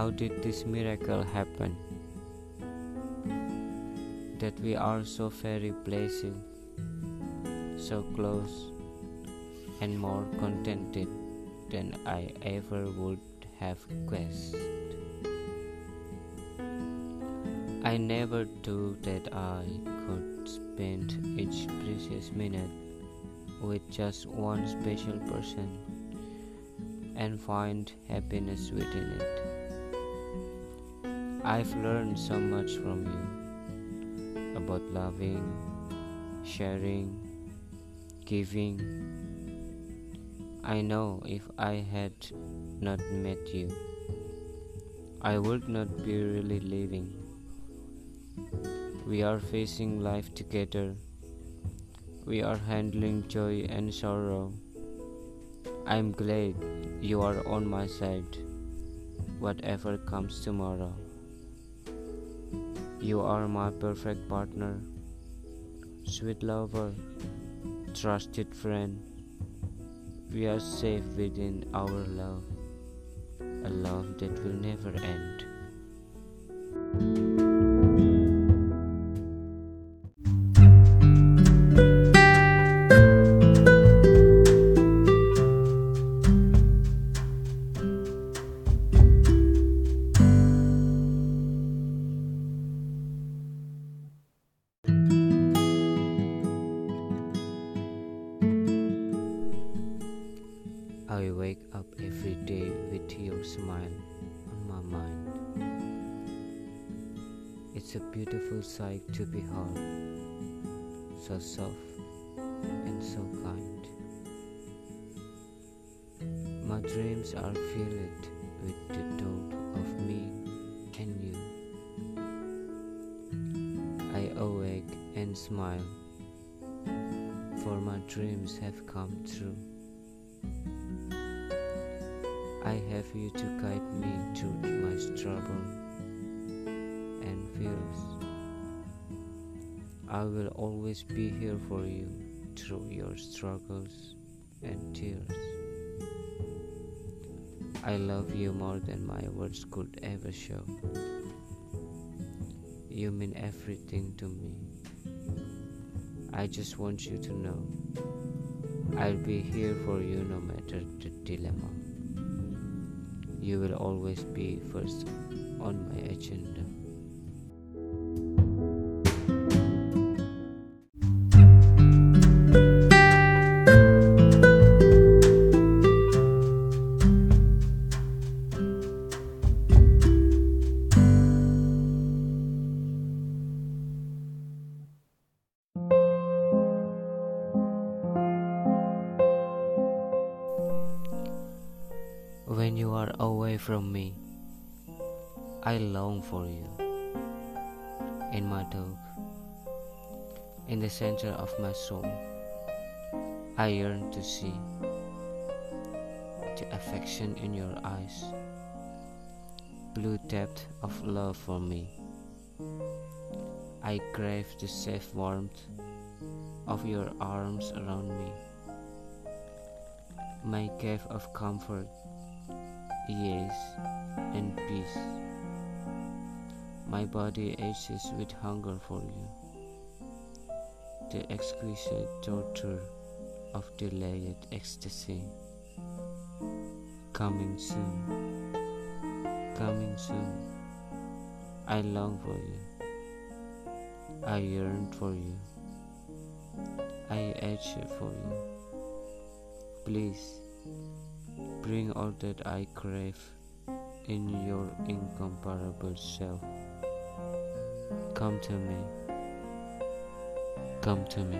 How did this miracle happen? That we are so very blessed, so close, and more contented than I ever would have guessed. I never thought that I could spend each precious minute with just one special person and find happiness within it. I've learned so much from you about loving, sharing, giving. I know if I had not met you, I would not be really living. We are facing life together. We are handling joy and sorrow. I'm glad you are on my side, whatever comes tomorrow. You are my perfect partner, sweet lover, trusted friend. We are safe within our love, a love that will never end. I wake up every day with your smile on my mind. It's a beautiful sight to behold, so soft and so kind. My dreams are filled with the thought of me and you. I awake and smile, for my dreams have come true. I have you to guide me through my struggle and fears. I will always be here for you through your struggles and tears. I love you more than my words could ever show. You mean everything to me. I just want you to know I'll be here for you no matter the dilemma. You will always be first on my agenda. When you are away from me, I long for you. In my dog, in the center of my soul, I yearn to see the affection in your eyes, blue depth of love for me. I crave the safe warmth of your arms around me, my cave of comfort ease and peace. My body aches with hunger for you. The exquisite torture of delayed ecstasy. Coming soon, coming soon. I long for you. I yearn for you. I ache for you. Please bring all that I crave in your incomparable self. Come to me. Come to me.